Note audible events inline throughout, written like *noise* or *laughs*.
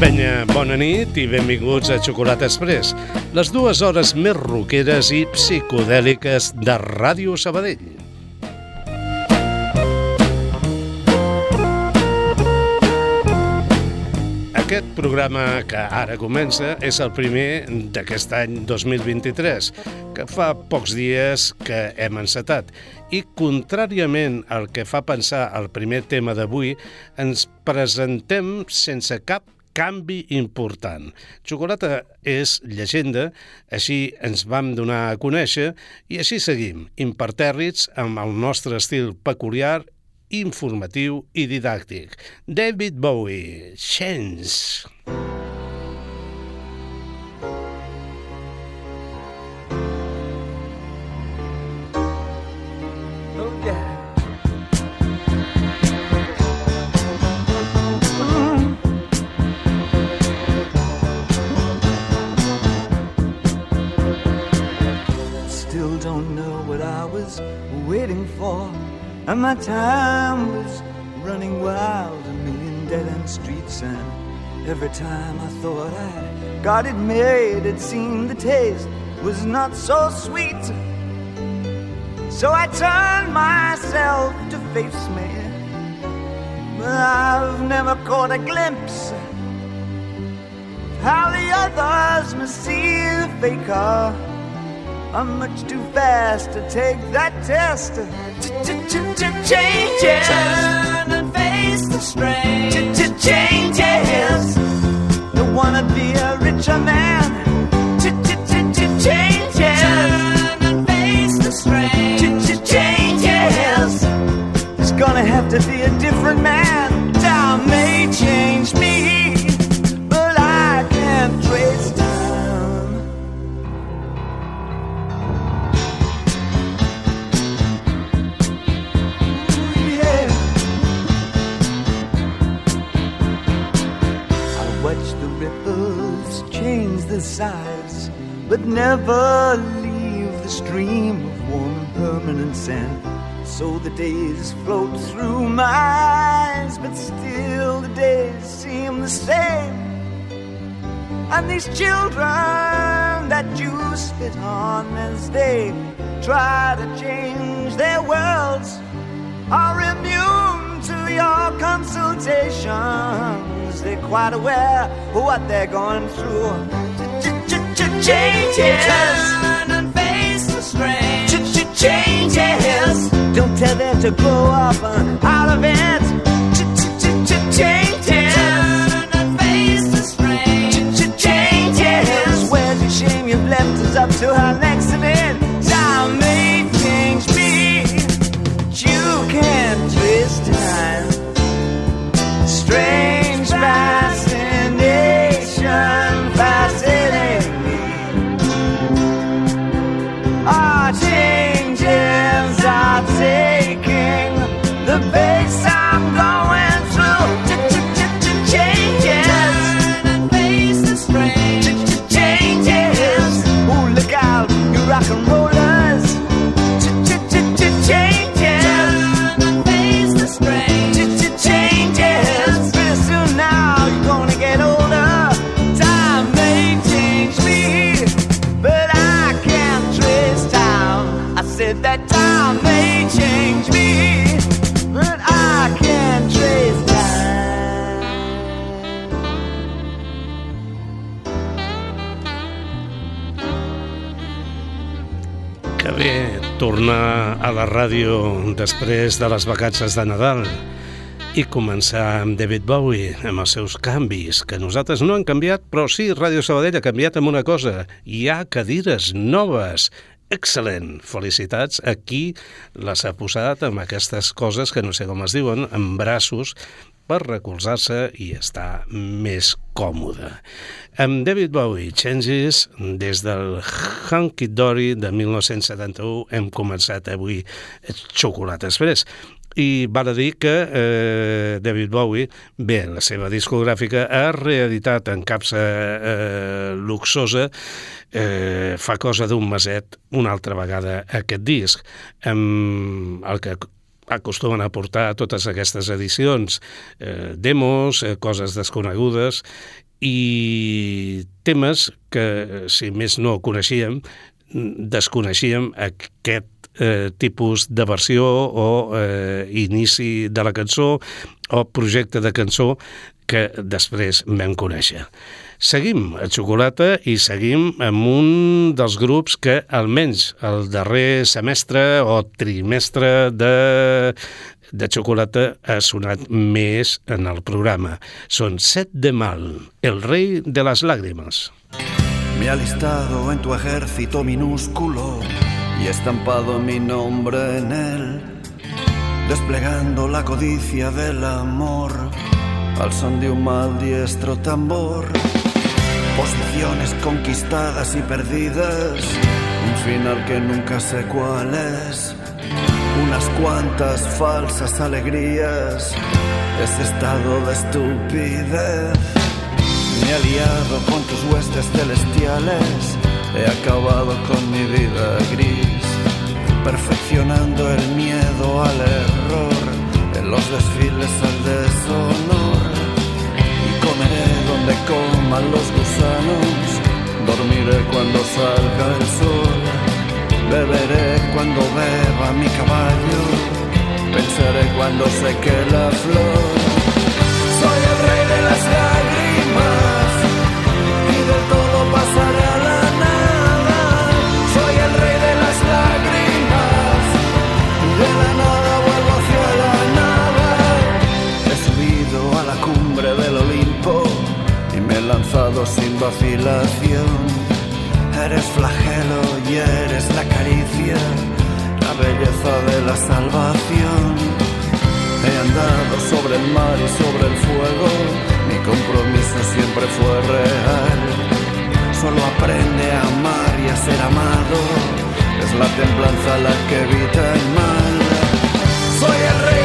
penya, bona nit i benvinguts a Xocolata Express, les dues hores més roqueres i psicodèliques de Ràdio Sabadell. Aquest programa que ara comença és el primer d'aquest any 2023, que fa pocs dies que hem encetat. I, contràriament al que fa pensar el primer tema d'avui, ens presentem sense cap canvi important. Xocolata és llegenda, així ens vam donar a conèixer i així seguim, impertèrrits amb el nostre estil peculiar informatiu i didàctic. David Bowie, Chance. Still was waiting for. And my time was running wild, a million dead end streets. And every time I thought I got it made, it seemed the taste was not so sweet. So I turned myself to face me. But I've never caught a glimpse of how the others must see the faker. I'm much too fast to take that test. Changes. Turn and face the strain. Changes. Don't wanna be a richer man. Changes. Turn and face the strain. Changes. It's gonna have to be a different man. Time may change me, but never leave the stream of warm permanent sand. So the days float through my eyes, but still the days seem the same. And these children that you spit on as they try to change their worlds are immune to your consultations. They're quite aware of what they're going through. Changes. Turn and face the strain. Changes. Don't tell them to grow up uh, out of it. Changes. Turn and face the strain. Changes. Where's your shame? You've left us up to our next a la ràdio després de les vacances de Nadal i començar amb David Bowie, amb els seus canvis, que nosaltres no han canviat, però sí, Ràdio Sabadell ha canviat amb una cosa. Hi ha cadires noves. Excel·lent! Felicitats a qui les ha posat amb aquestes coses que no sé com es diuen, en braços, per recolzar-se i estar més còmode. Amb David Bowie, Changes, des del Hunky Dory de 1971 hem començat avui Xocolata Express i val a dir que eh, David Bowie, bé, la seva discogràfica ha reeditat en capsa eh, luxosa eh, fa cosa d'un meset una altra vegada aquest disc, amb el que acostumen a portar totes aquestes edicions, eh, demos, eh, coses desconegudes i temes que, si més no coneixíem, desconeixíem aquest eh, tipus de versió o eh, inici de la cançó o projecte de cançó que després vam conèixer. Seguim a Xocolata i seguim amb un dels grups que almenys el darrer semestre o trimestre de, de Xocolata ha sonat més en el programa. Són Set de Mal, el rei de les làgrimes. Me he alistado en tu ejército minúsculo y estampado mi nombre en él, desplegando la codicia del amor al son de un mal diestro tambor. Posiciones conquistadas y perdidas, un final que nunca sé cuál es, unas cuantas falsas alegrías, ese estado de estupidez. Me he aliado con tus huestes celestiales. He acabado con mi vida gris, perfeccionando el miedo al error, en los desfiles al deshonor. Y comeré donde coman los gusanos, dormiré cuando salga el sol, beberé cuando beba mi caballo, pensaré cuando seque la flor. Soy el rey de las lágrimas y de todo sin vacilación. Eres flagelo y eres la caricia, la belleza de la salvación. He andado sobre el mar y sobre el fuego, mi compromiso siempre fue real. Solo aprende a amar y a ser amado, es la templanza la que evita el mal. Soy el rey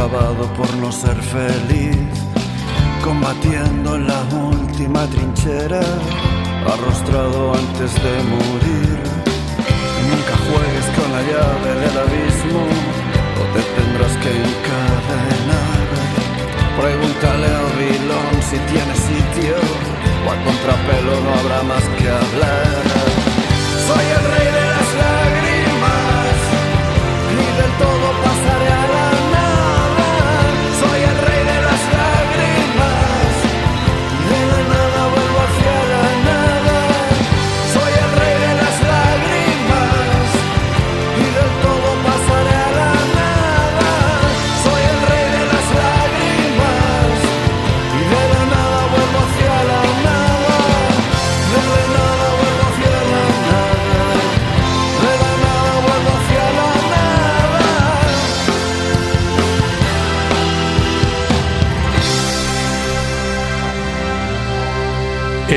acabado por no ser feliz, combatiendo en la última trinchera, arrostrado antes de morir. Nunca juegues con la llave del abismo, o te tendrás que encadenar. Pregúntale a Vilón si tiene sitio, o a contrapelo no habrá más que hablar. Soy el rey de las lágrimas, y del todo pasaré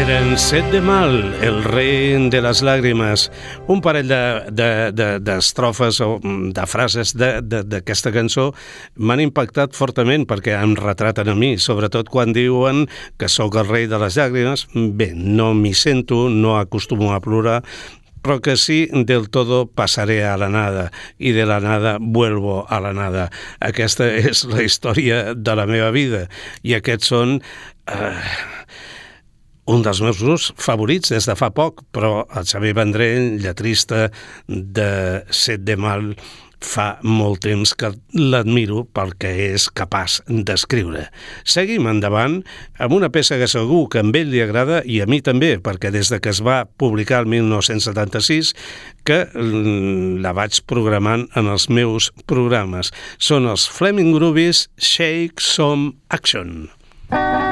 Eren Set de Mal, el rei de les làgrimes, un parell d'estrofes de, de, o mm, de frases d'aquesta cançó m'han impactat fortament perquè em retraten a mi, sobretot quan diuen que sóc el rei de les llàgrimes. Bé, no m'hi sento, no acostumo a plorar, però que sí del todo pasaré a la nada i de la nada vuelvo a la nada. Aquesta és la història de la meva vida i aquests són... Eh, un dels meus grups favorits des de fa poc, però el Xavier Vendrell, lletrista de Set de Mal, fa molt temps que l'admiro pel que és capaç d'escriure. Seguim endavant amb una peça que segur que a ell li agrada i a mi també, perquè des de que es va publicar el 1976 que la vaig programant en els meus programes. Són els Fleming Groovies Shake Some Action. Música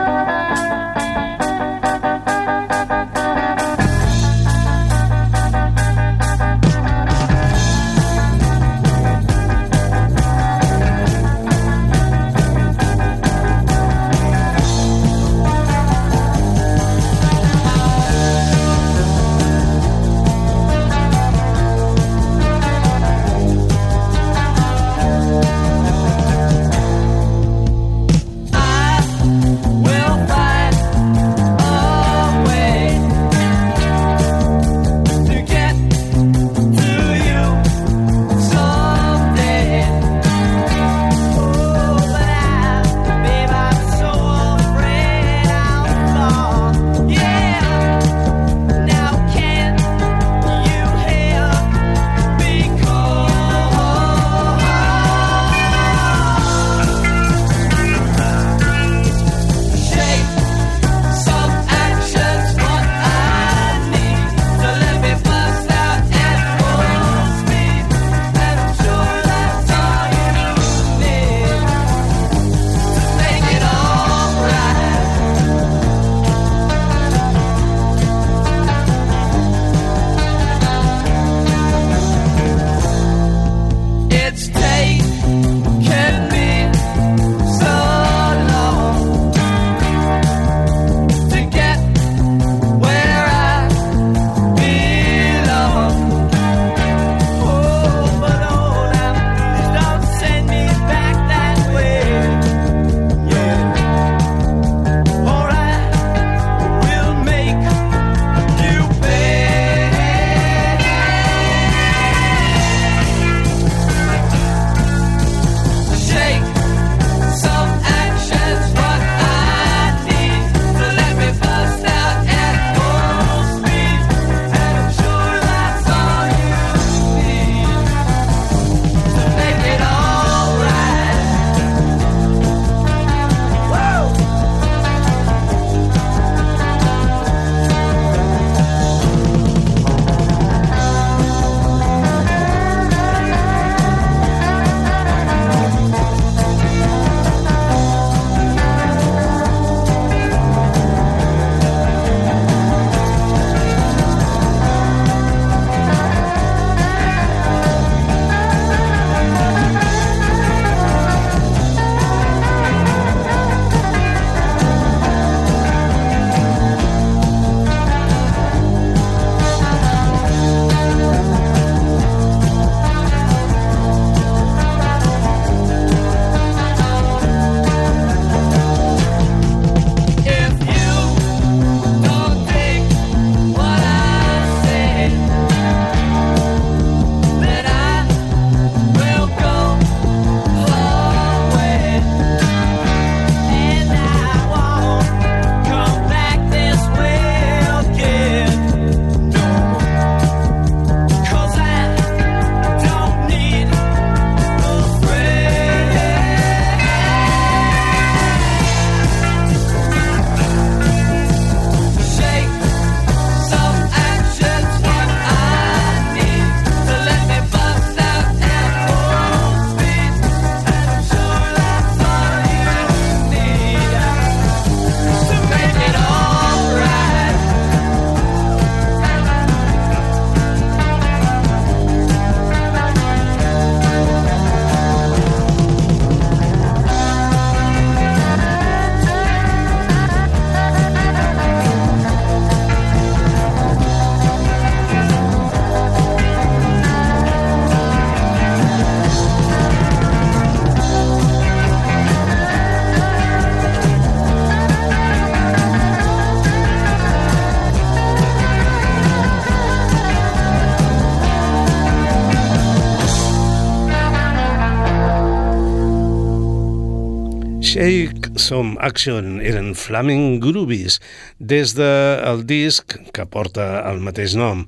Shake Some Action eren Flaming Groovies des del disc que porta el mateix nom.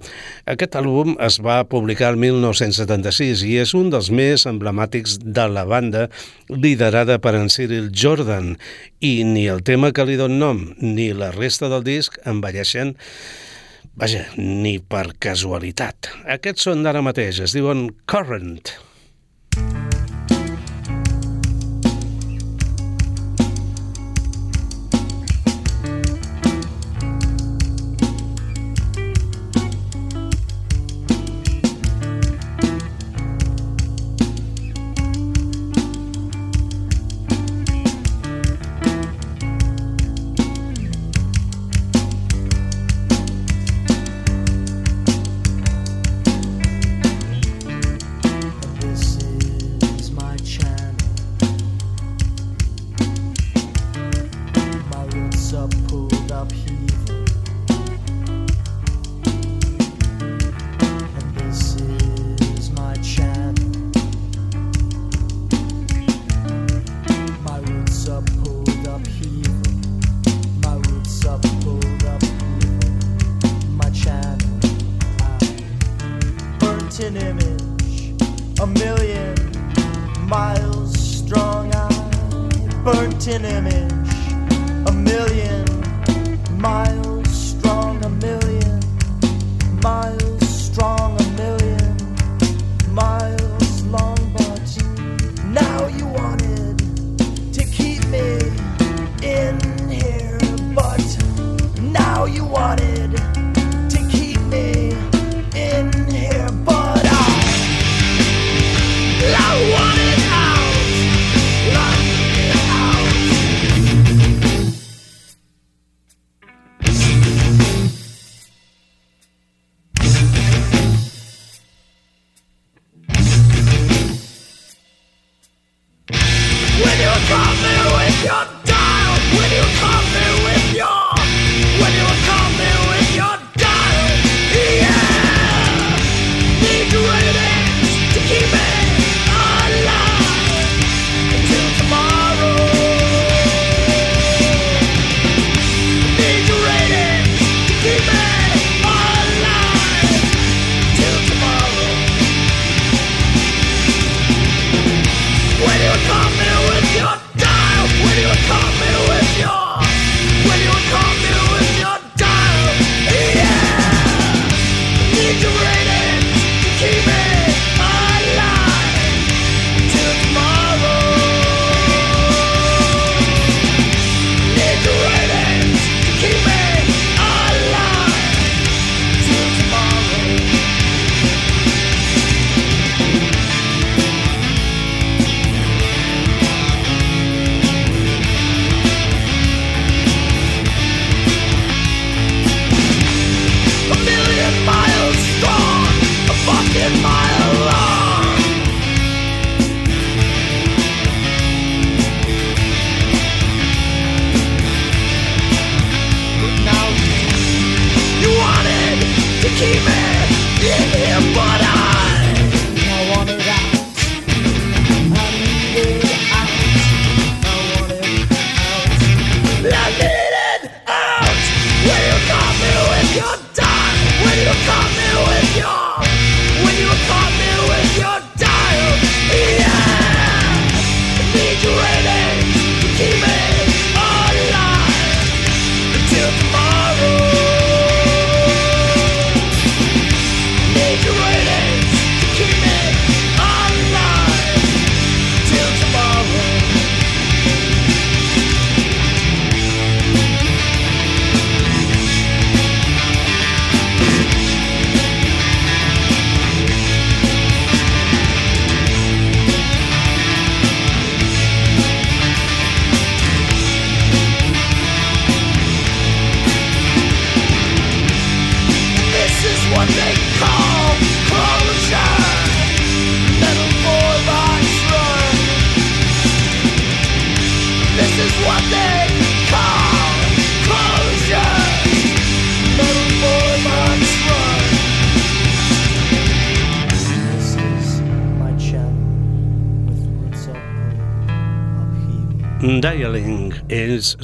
Aquest àlbum es va publicar el 1976 i és un dels més emblemàtics de la banda liderada per en Cyril Jordan i ni el tema que li don nom ni la resta del disc envelleixen Vaja, ni per casualitat. Aquests són d'ara mateix, es diuen Current. Current.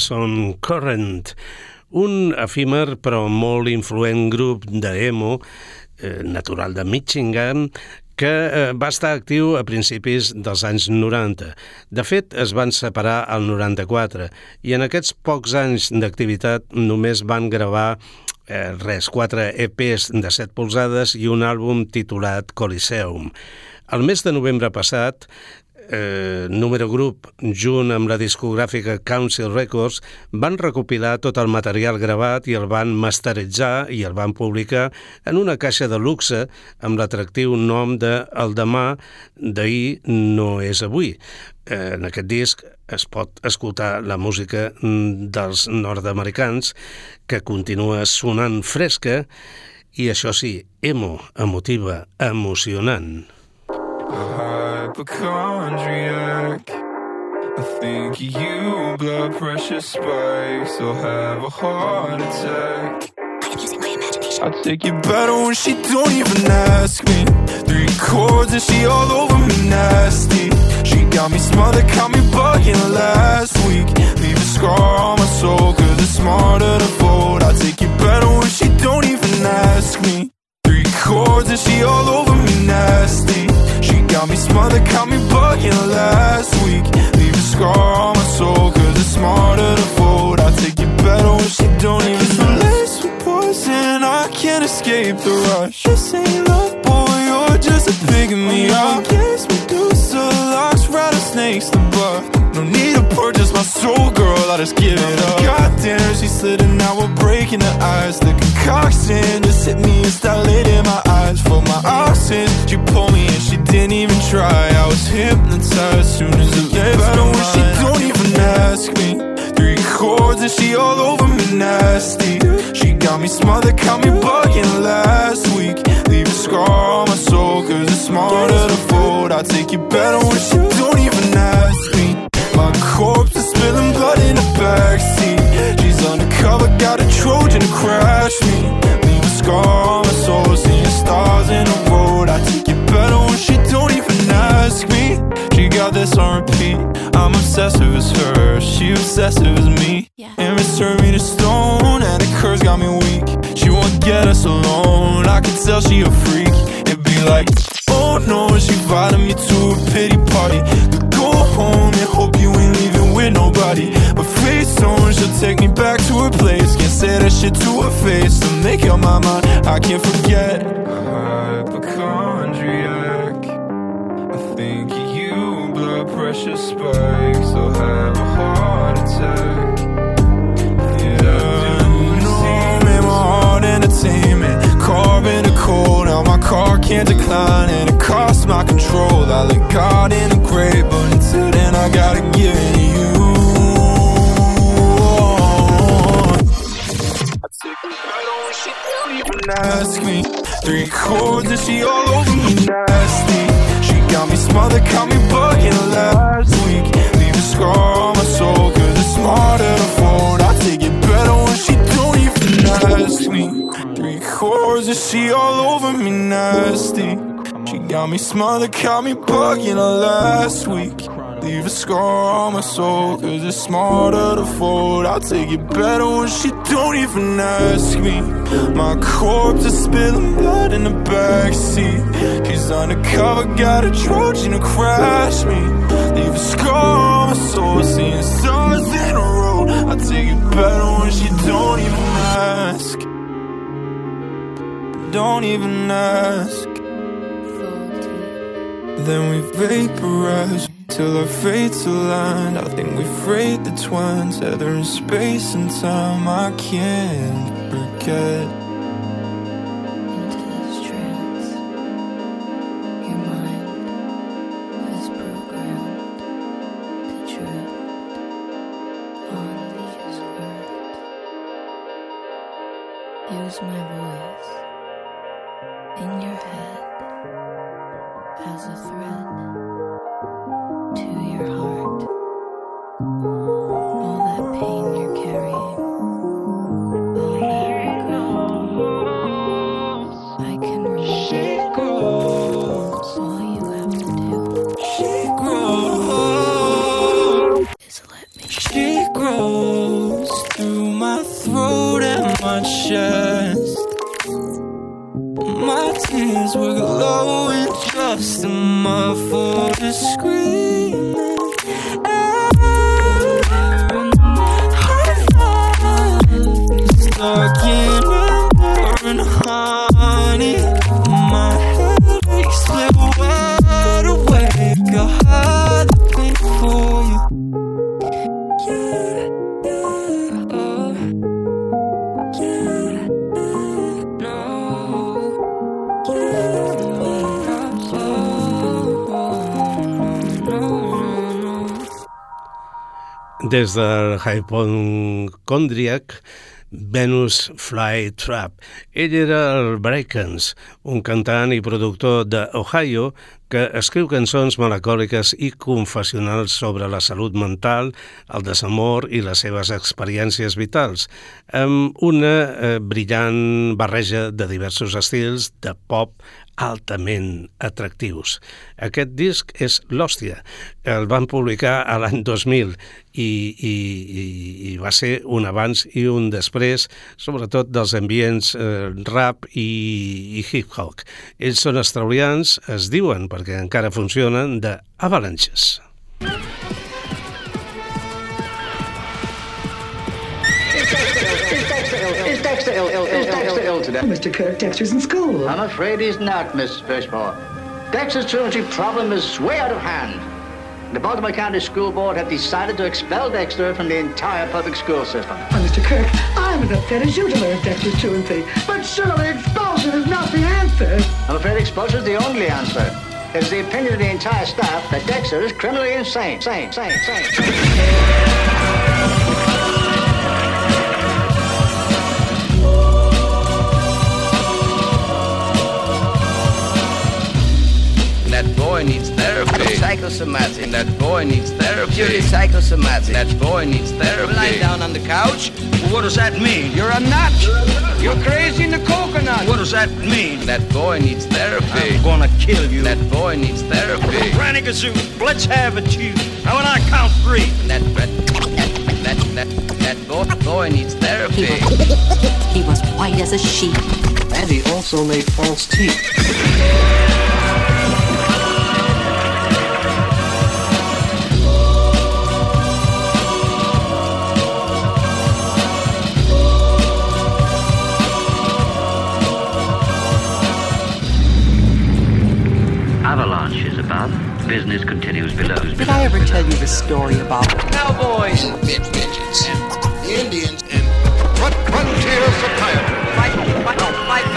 Són Current, un efímer però molt influent grup d'emo eh, natural de Michigan que eh, va estar actiu a principis dels anys 90. De fet, es van separar al 94 i en aquests pocs anys d'activitat només van gravar eh, res, quatre EPs de 7 polzades i un àlbum titulat Coliseum. El mes de novembre passat eh, número grup, junt amb la discogràfica Council Records, van recopilar tot el material gravat i el van masteritzar i el van publicar en una caixa de luxe amb l'atractiu nom de El demà d'ahir no és avui. Eh, en aquest disc es pot escoltar la música dels nord-americans que continua sonant fresca i això sí, emo, emotiva, emocionant. Hypochondriac. I think you, blood pressure spikes, I'll have a heart attack. I take it better when she don't even ask me. Three chords and she all over me nasty. She got me smothered, caught me bugging last week. Leave a scar on my soul, cause it's smarter to fold. I take it better when she don't even ask me. Three chords and she all over me nasty. Got me smothered, got me bugging last week. Leave a scar on my soul Cause it's smarter to fold. I take it better when she don't even we're laced with poison. I can't escape the rush. This ain't love, boy You're just a pig in the eye Yes, Medusa locks rattlesnakes the buff No need to purchase my soul, girl I just give it up. Goddamn, she slid and now we're breaking the ice The concoction just hit me and started in my eyes For my oxygen, she pulled me and she didn't even try. I was hypnotized soon as it left better when she don't even ask me Three chords and she all over me nasty. She got me smothered, got me bugging last week. Leave a scar on my soul cause it's smarter to fold. I take it better when she don't even ask me My corpse is spilling blood in the backseat. She's undercover, got a Trojan to crash me. Leave a scar on my soul, seeing stars in the road. I take it better when she don't even ask me. She got this on repeat I'm obsessive as her, she obsessive as me Three chords and she all over me. Nasty. She got me smothered, got me bugging last week. Leave a scar on my soul cause it's smarter to fold I take it better when she don't even ask me. Three chords and she all over me nasty. She got me smothered, got me bugging last week. Leave a scar on my soul Cause it's smarter to fold I'll take it better when she don't even ask me My corpse is spilling blood in the backseat. She's undercover, got a Trojan to crash me. Leave a scar on my soul Seeing stars in a row. I'll take it better when she don't even ask. Don't even ask. Then we vaporize till our fates align. I think we frayed the twine, tether in space and time. I can't forget. Des del Hypochondriac, Venus Fly Trap. Ell era el Brakens, un cantant i productor d'Ohio que escriu cançons melacòliques i confessionals sobre la salut mental, el desamor i les seves experiències vitals, amb una eh, brillant barreja de diversos estils de pop altament atractius. Aquest disc és l'Hòstia. El van publicar a l'any 2000 i, i, i, i va ser un abans i un després, sobretot dels ambients eh, rap i, i hip-hop. Ells són australians, es diuen, perquè encara funcionen, de Avalanches. Oh, Dexter? Mr. Kirk, Dexter's in school. I'm afraid he's not, Miss Fishmore. Dexter's truancy problem is way out of hand. The Baltimore County School Board have decided to expel Dexter from the entire public school system. Oh, Mr. Kirk, I'm as upset as you to learn Dexter's truancy. But surely expulsion is not the answer. I'm afraid expulsion is the only answer. It's the opinion of the entire staff that Dexter is criminally insane. Sane, sane, sane. Therapy. Psychosomatic. That boy needs therapy. Purely psychosomatic. That boy needs therapy. Lying down on the couch. What does that mean? You're a nut. You're crazy in the coconut. What does that mean? That boy needs therapy. I'm gonna kill you. That boy needs therapy. Granny Gazoo, let's have it, you. Now when I count three. That that that that that boy boy needs therapy. He was white as a sheet. And he also made false teeth. Business continues below. Did I ever tell you the story about Cowboys. midgets and Indians and frontier psychiatry. Life, life, life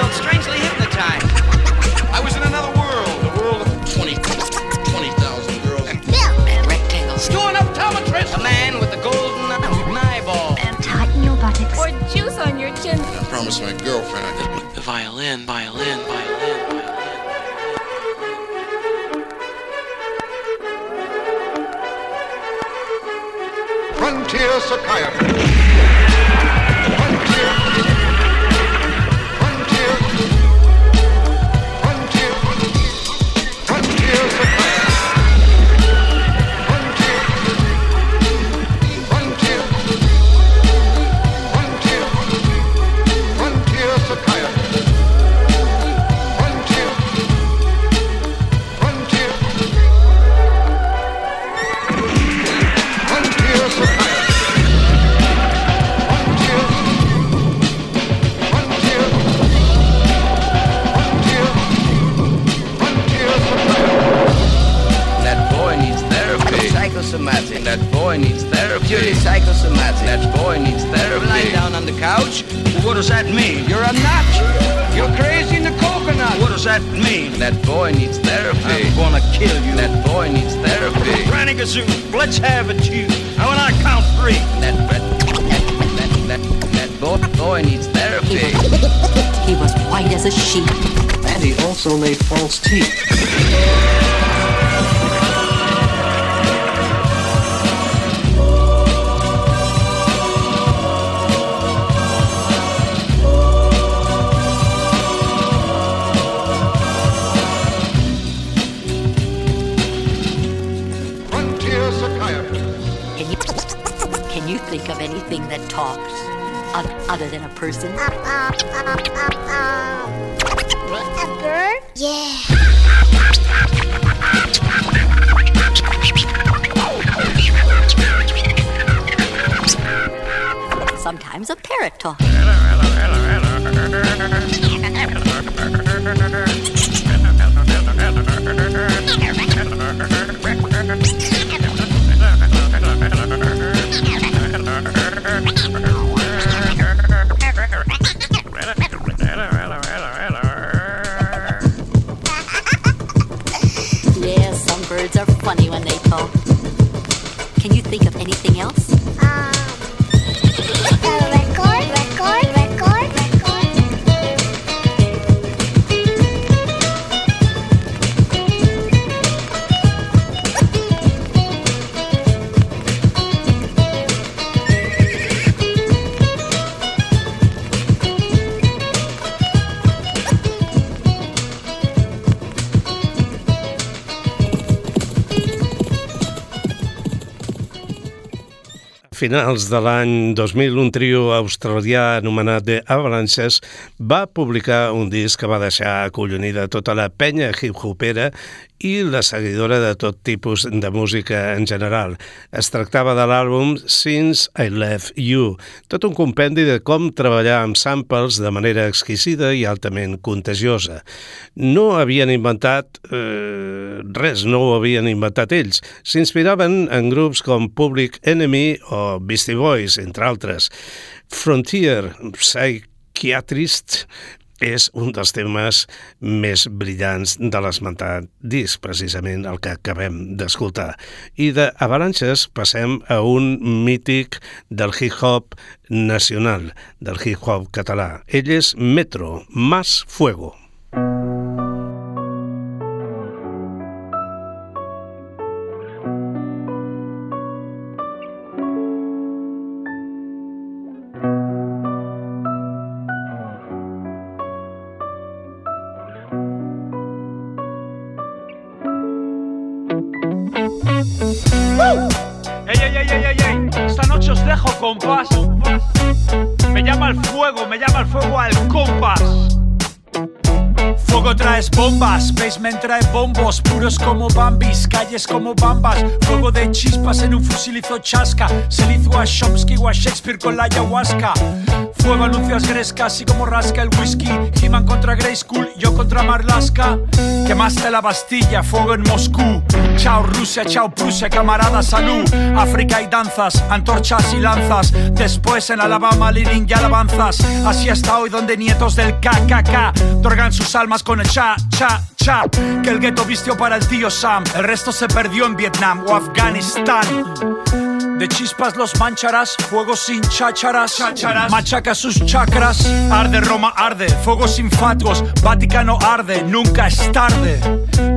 Sir Psychiatrist. Does that mean? That boy needs therapy. I'm gonna kill you. That boy needs therapy. Granny Gazoo, let's have it, you. Now when I count three. That that that that that boy boy needs therapy. He was white as a sheet. And he also made false teeth. other than a person? Uh, uh, uh, a? Yeah. Sometimes a parrot talks. *laughs* finals de l'any 2000, un trio australià anomenat The Avalanches va publicar un disc que va deixar acollonida tota la penya hip-hopera i la seguidora de tot tipus de música en general. Es tractava de l'àlbum Since I Left You, tot un compendi de com treballar amb samples de manera exquisida i altament contagiosa. No havien inventat eh, res, no ho havien inventat ells. S'inspiraven en grups com Public Enemy o Beastie Boys, entre altres. Frontier Psychiatrist és un dels temes més brillants de l'esmentat disc, precisament el que acabem d'escoltar. I de Avalanches passem a un mític del hip-hop nacional, del hip-hop català. Ell és Metro, Más Fuego. Bombas, basement trae bombos, puros como bambis, calles como bambas, fuego de chispas en un fusil hizo chasca, se hizo a Chomsky o a Shakespeare con la ayahuasca. Fuego anuncias grescas y como rasca el whisky, He-Man contra Grey School, yo contra Marlaska. Quemaste la Bastilla, fuego en Moscú. Chao Rusia, chao Prusia, camarada, salud. África y danzas, antorchas y lanzas. Después en Alabama, Liring y alabanzas. Así hasta hoy donde nietos del KKK otorgan sus almas con el cha, cha, cha. Que el gueto vistió para el tío Sam. El resto se perdió en Vietnam o Afganistán. De chispas los mancharás, fuego sin chácharas, machaca sus chakras, arde Roma arde, fuegos infatuos, Vaticano arde, nunca es tarde.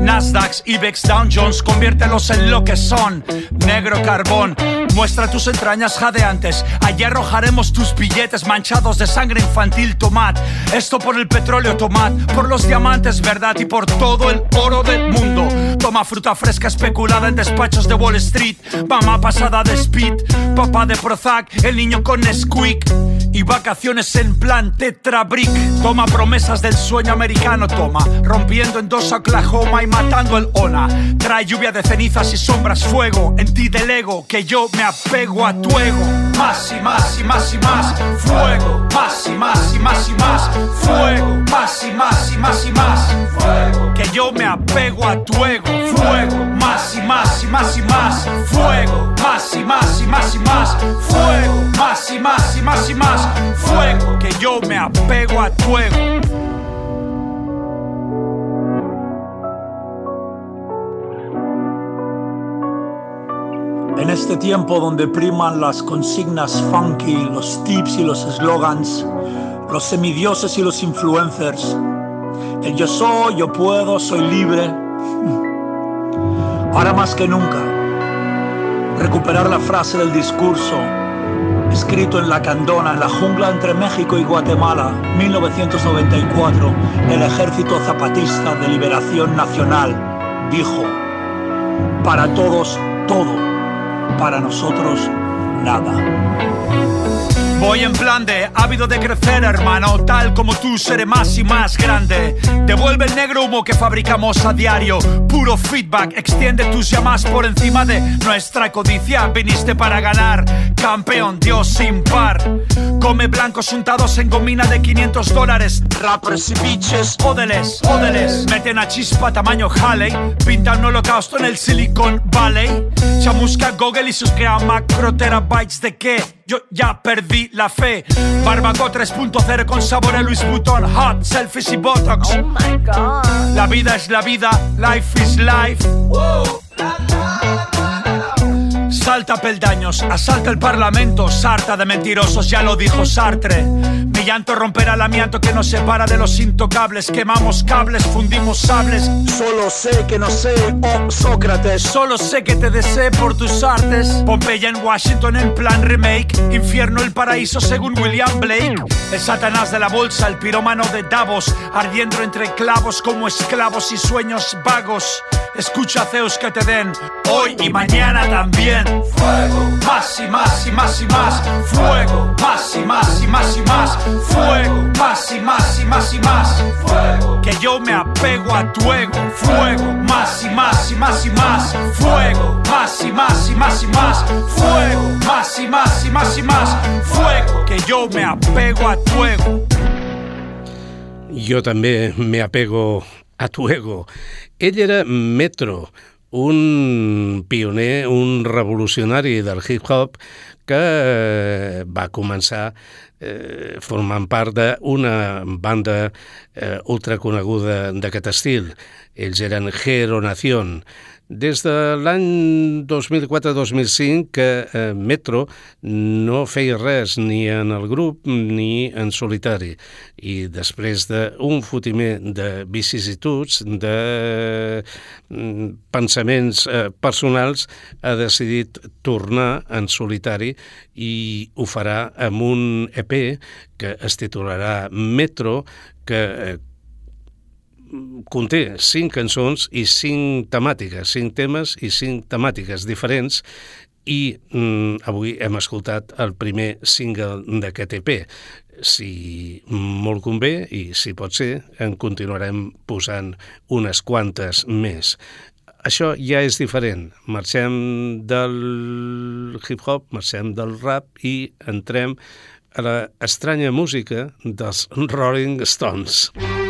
Nasdaq, Ibex, Dow Jones, conviértelos en lo que son, negro carbón. Muestra tus entrañas jadeantes, allí arrojaremos tus billetes manchados de sangre infantil, tomad. Esto por el petróleo, tomad, por los diamantes, verdad, y por todo el oro del mundo. Toma fruta fresca especulada en despachos de Wall Street, mamá pasada de speed, papá de Prozac, el niño con Squeak. Y vacaciones en plan Tetrabrick. Toma promesas del sueño americano, toma, rompiendo en dos Oklahoma y matando el ONA. Trae lluvia de cenizas y sombras, fuego, en ti delego, que yo me apego a tu ego. Más y más y más y más, fuego, más y más y más y más, fuego, más y más y más y más, fuego, que yo me apego a tu ego, fuego, más y más y más y más, fuego, más y más y más y más, fuego, más y más y más y más, fuego, que yo me apego a tu ego. En este tiempo donde priman las consignas funky, los tips y los slogans, los semidioses y los influencers, el yo soy, yo puedo, soy libre, ahora más que nunca, recuperar la frase del discurso escrito en la Candona, en la jungla entre México y Guatemala, 1994, el Ejército Zapatista de Liberación Nacional dijo, para todos todo, para nosotros nada. Voy en plan de ávido de crecer, hermano. Tal como tú seré más y más grande. Devuelve el negro humo que fabricamos a diario. Puro feedback, extiende tus llamas por encima de nuestra codicia. Viniste para ganar, campeón, Dios sin par. Come blancos untados en gomina de 500 dólares. Rappers y bitches, ódeles, ódeles. Meten a chispa tamaño Halley. Pintan un holocausto en el Silicon Valley. Chamusca Google y sus macro de qué. Yo ya perdí la fe. Barbaco 3.0 con sabor a Luis Vuitton. Hot, selfies y botox. Oh my god. La vida es la vida, life is life. Salta peldaños, asalta el parlamento, sarta de mentirosos, ya lo dijo Sartre. Llanto romperá el amianto que nos separa de los intocables. Quemamos cables, fundimos sables. Solo sé que no sé, oh Sócrates. Solo sé que te deseo por tus artes. Pompeya en Washington en plan remake. Infierno el paraíso según William Blake. El satanás de la bolsa, el pirómano de Davos. Ardiendo entre clavos como esclavos y sueños vagos. Escucha Zeus que te den hoy y mañana también. Fuego, más y más y más y más. Fuego, más y más y más y más. Fuego, más y más y más y más. Fuego, que yo me apego a tu ego. Fuego, más y más y más y más. Fuego, más y más y más y más. Fuego, más y más y más y más. Fuego, que yo me apego a tu ego. Jo també me apego a tu ego. Ell era Metro, un pioner, un revolucionari del hip-hop que eh, va començar eh, formant part d'una banda eh, ultraconeguda d'aquest estil. Ells eren Hero Nación. Des de l'any 2004-2005 que eh, Metro no feia res ni en el grup ni en solitari. I després d'un fotiment de vicissituds, de mm, pensaments eh, personals, ha decidit tornar en solitari i ho farà amb un EP que es titularà Metro, que eh, conté cinc cançons i cinc temàtiques, cinc temes i cinc temàtiques diferents i mm, avui hem escoltat el primer single d'aquest EP. Si molt convé i si pot ser, en continuarem posant unes quantes més. Això ja és diferent. Marxem del hip-hop, marxem del rap i entrem a la estranya música dels Rolling Stones. You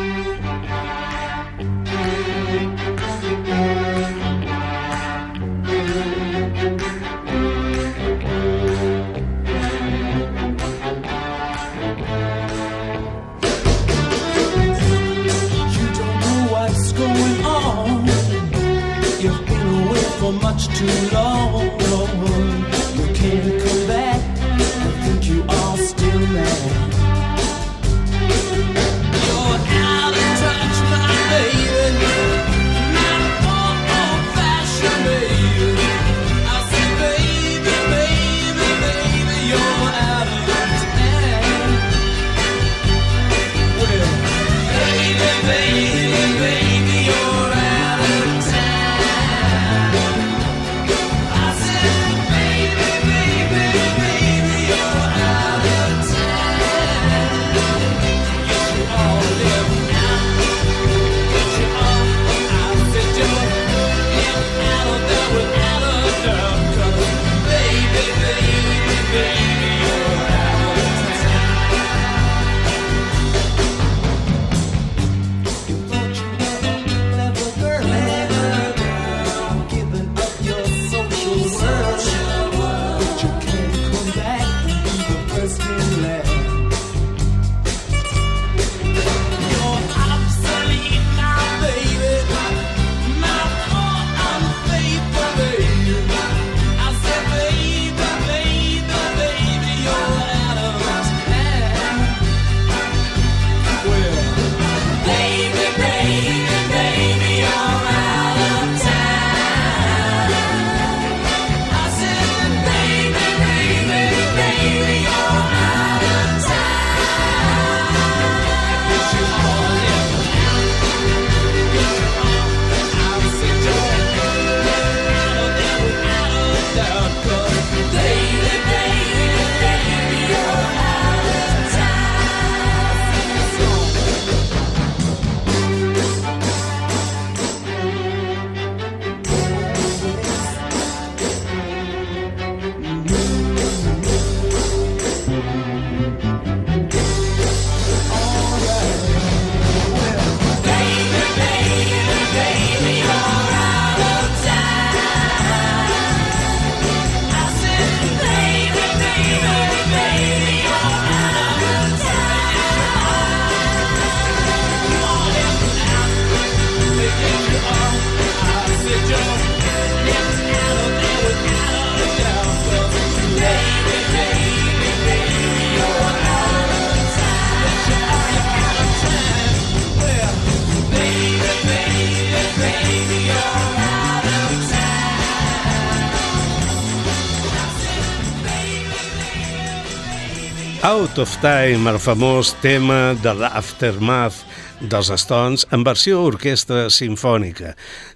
Out of Time, el famós tema de l'Aftermath dels Stones en versió orquestra sinfònica.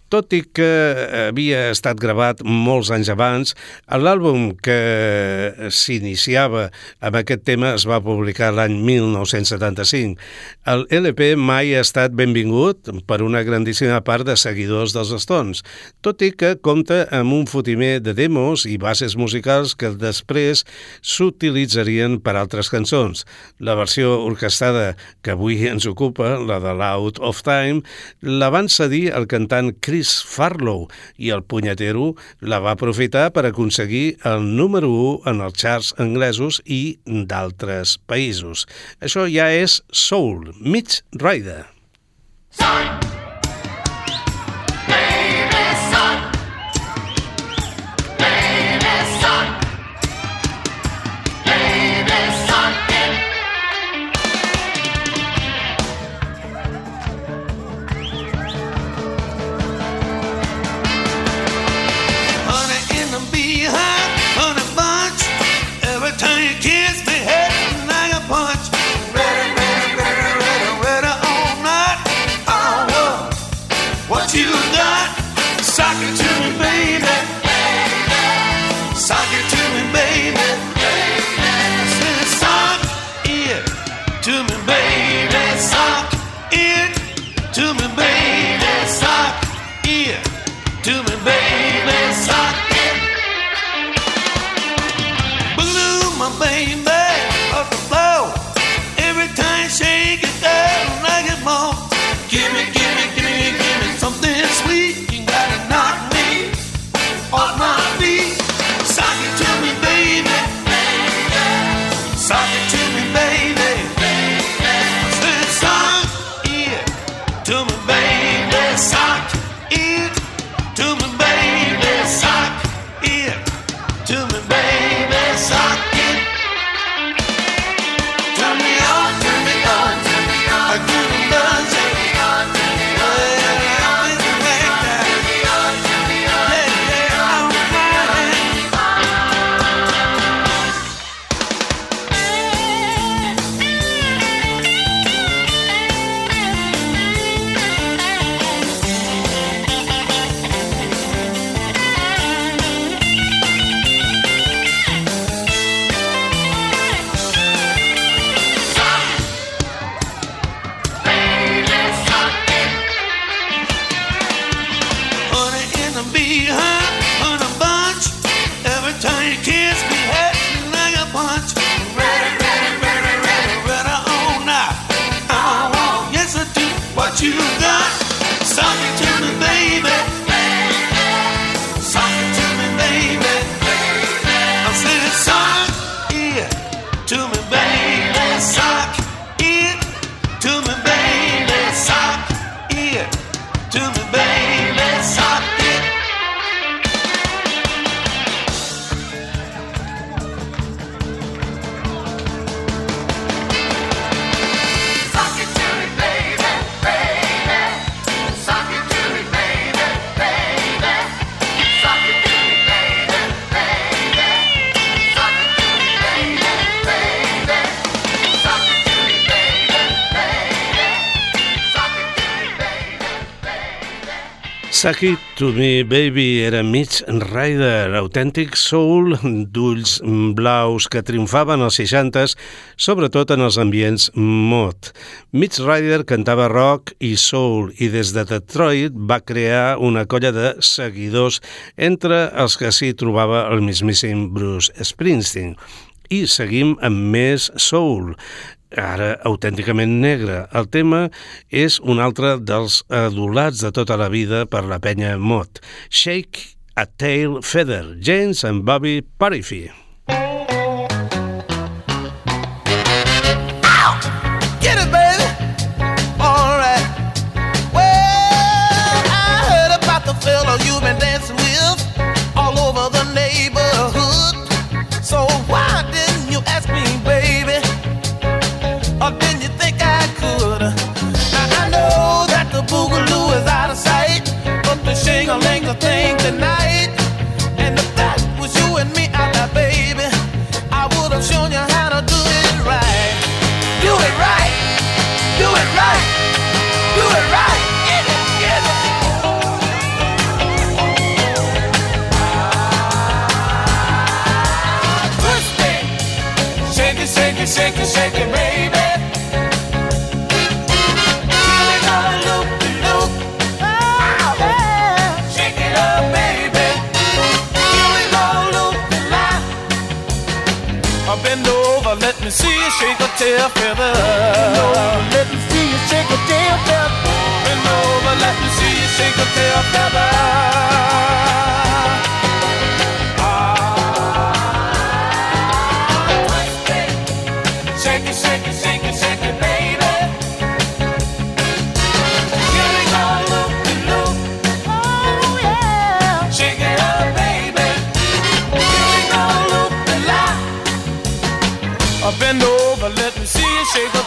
Tot i que havia estat gravat molts anys abans, l'àlbum que s'iniciava amb aquest tema es va publicar l'any 1975. El LP mai ha estat benvingut per una grandíssima part de seguidors dels Stones, tot i que compta amb un fotimer de demos i bases musicals que després s'utilitzarien per altres cançons. La versió orquestada que avui ens ocupa, la de l'Out of Time, la van cedir el cantant Chris Chris Farlow i el punyetero la va aprofitar per aconseguir el número 1 en els charts anglesos i d'altres països. Això ja és Soul, Mitch Ryder. Soul! Suck It To Me Baby era Mitch Ryder, autèntic soul d'ulls blaus que triomfaven als 60s, sobretot en els ambients mod. Mitch Ryder cantava rock i soul i des de Detroit va crear una colla de seguidors entre els que s'hi trobava el mismíssim Bruce Springsteen. I seguim amb més soul ara autènticament negre. El tema és un altre dels adulats de tota la vida per la penya Mot. Shake a Tail Feather, James and Bobby Parify. to think tonight. Shake a tail feather. Bend over, let me see you shake a tail feather. Bend over, let me see you shake a tail feather.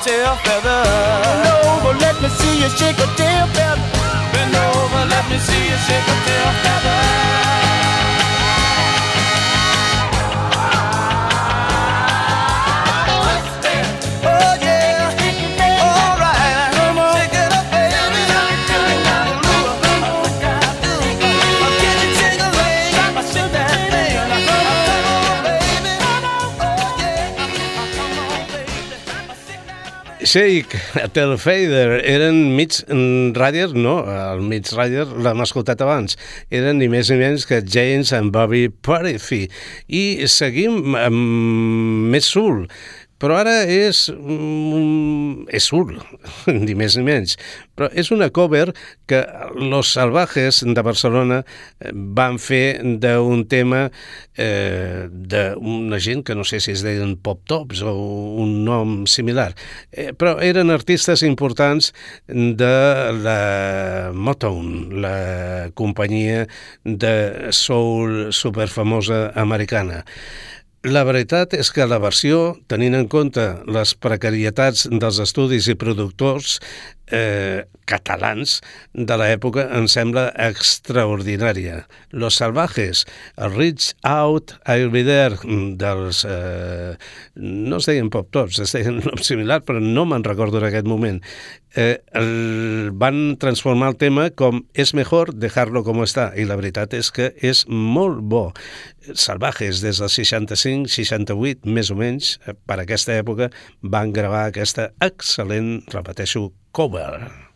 Tail feather. Bend over, let me see you shake a tail feather. Bend over, let me see you shake a tail feather. Shake, Tel Fader, eren Mitch Ryder, no, el Mitch Ryder l'hem escoltat abans, eren ni més ni menys que James and Bobby Purify. I seguim amb més soul, però ara és, mm, és soul, *laughs* ni més ni menys. Però és una cover que Los Salvajes de Barcelona eh, van fer d'un tema eh, d'una gent que no sé si es deien Pop Tops o un nom similar, eh, però eren artistes importants de la Motown, la companyia de soul superfamosa americana. La veritat és que la versió, tenint en compte les precarietats dels estudis i productors eh, catalans de l'època, em sembla extraordinària. Los Salvajes, Reach Out, I'll There, dels... Eh, no es deien pop tots, es deien un similar, però no me'n recordo en aquest moment. Eh, el, van transformar el tema com és mejor dejarlo como está, i la veritat és que és molt bo. Salvajes, des del 65-68, més o menys, eh, per aquesta època, van gravar aquesta excel·lent, repeteixo, cover.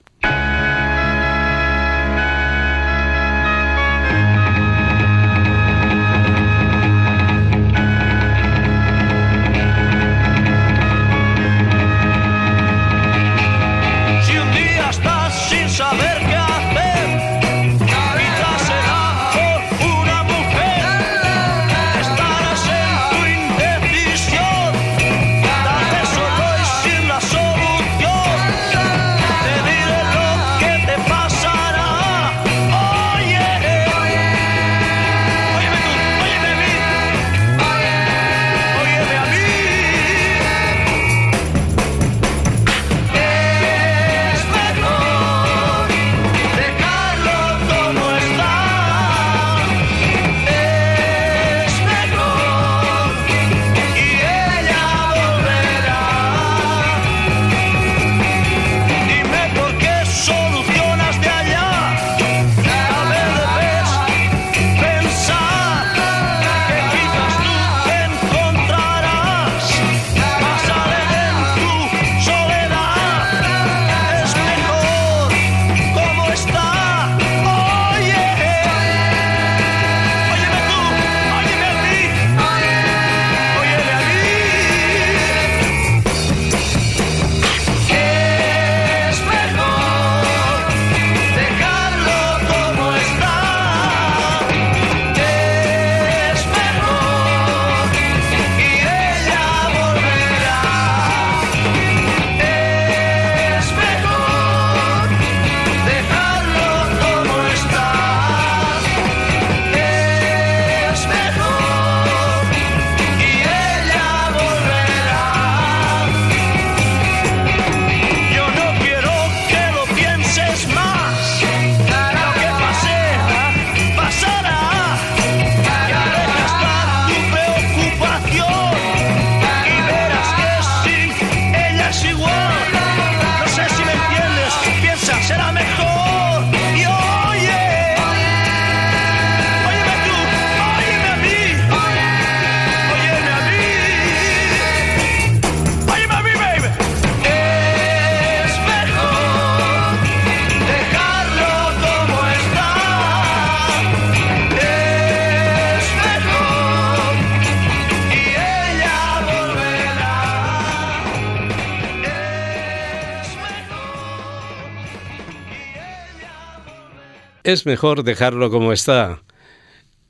Es mejor dejarlo como está.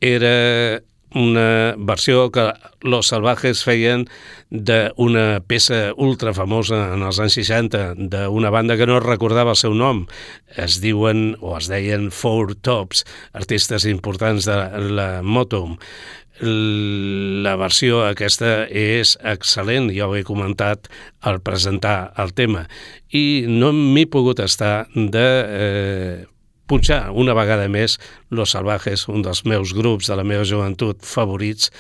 Era una versió que Los Salvajes feien d'una peça ultra famosa en els anys 60 d'una banda que no recordava el seu nom. Es diuen, o es deien, Four Tops, artistes importants de la Motown. La versió aquesta és excel·lent, ja ho he comentat al presentar el tema, i no m'he pogut estar de eh, punxar una vegada més Los Salvajes, un dels meus grups de la meva joventut favorits,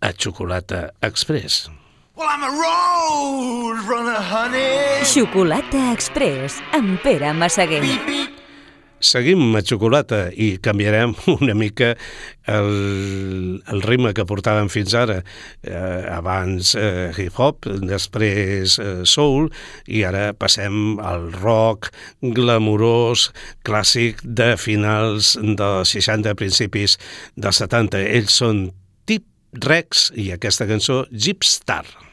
a Xocolata Express. Well, I'm a road runner, honey. Xocolata Express, amb Pere Massaguer. Beep, beep. Seguim a xocolata i canviarem *laughs* una mica el, el ritme que portàvem fins ara. Eh, abans eh, hip-hop, després eh, soul i ara passem al rock glamurós, clàssic de finals dels 60, principis dels 70. Ells són Tip Rex i aquesta cançó Jeep Star.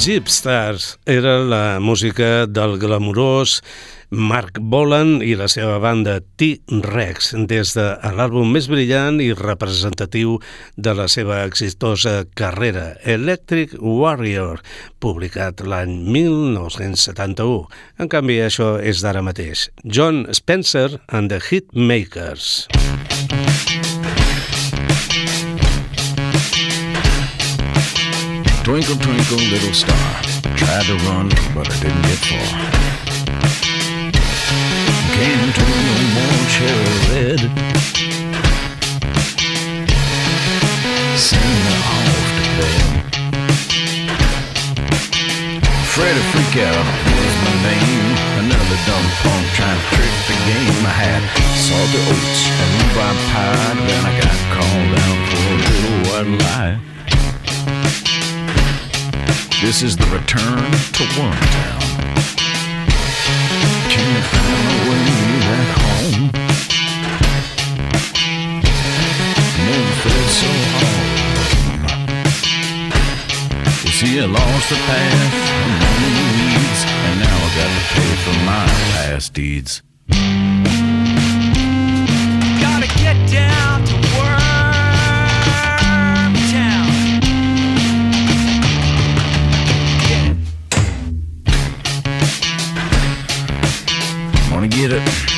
Jeep Stars era la música del glamurós Mark Bolan i la seva banda T-Rex des de l'àlbum més brillant i representatiu de la seva exitosa carrera, Electric Warrior, publicat l'any 1971. En canvi, això és d'ara mateix. John Spencer and the Hitmakers. Twinkle, twinkle, little star. Tried to run, but I didn't get far. Came to no more cherry red. Send me off to bed. Freddy Freak Out was my name. Another dumb punk trying to trick the game. I had salty oats and rhubarb pie. Then I got called out for a little white lie. This is the return to Wormtown. Can you find a way back home? Never felt so home. You see, I lost the path and now I got to pay for my past deeds. Get it?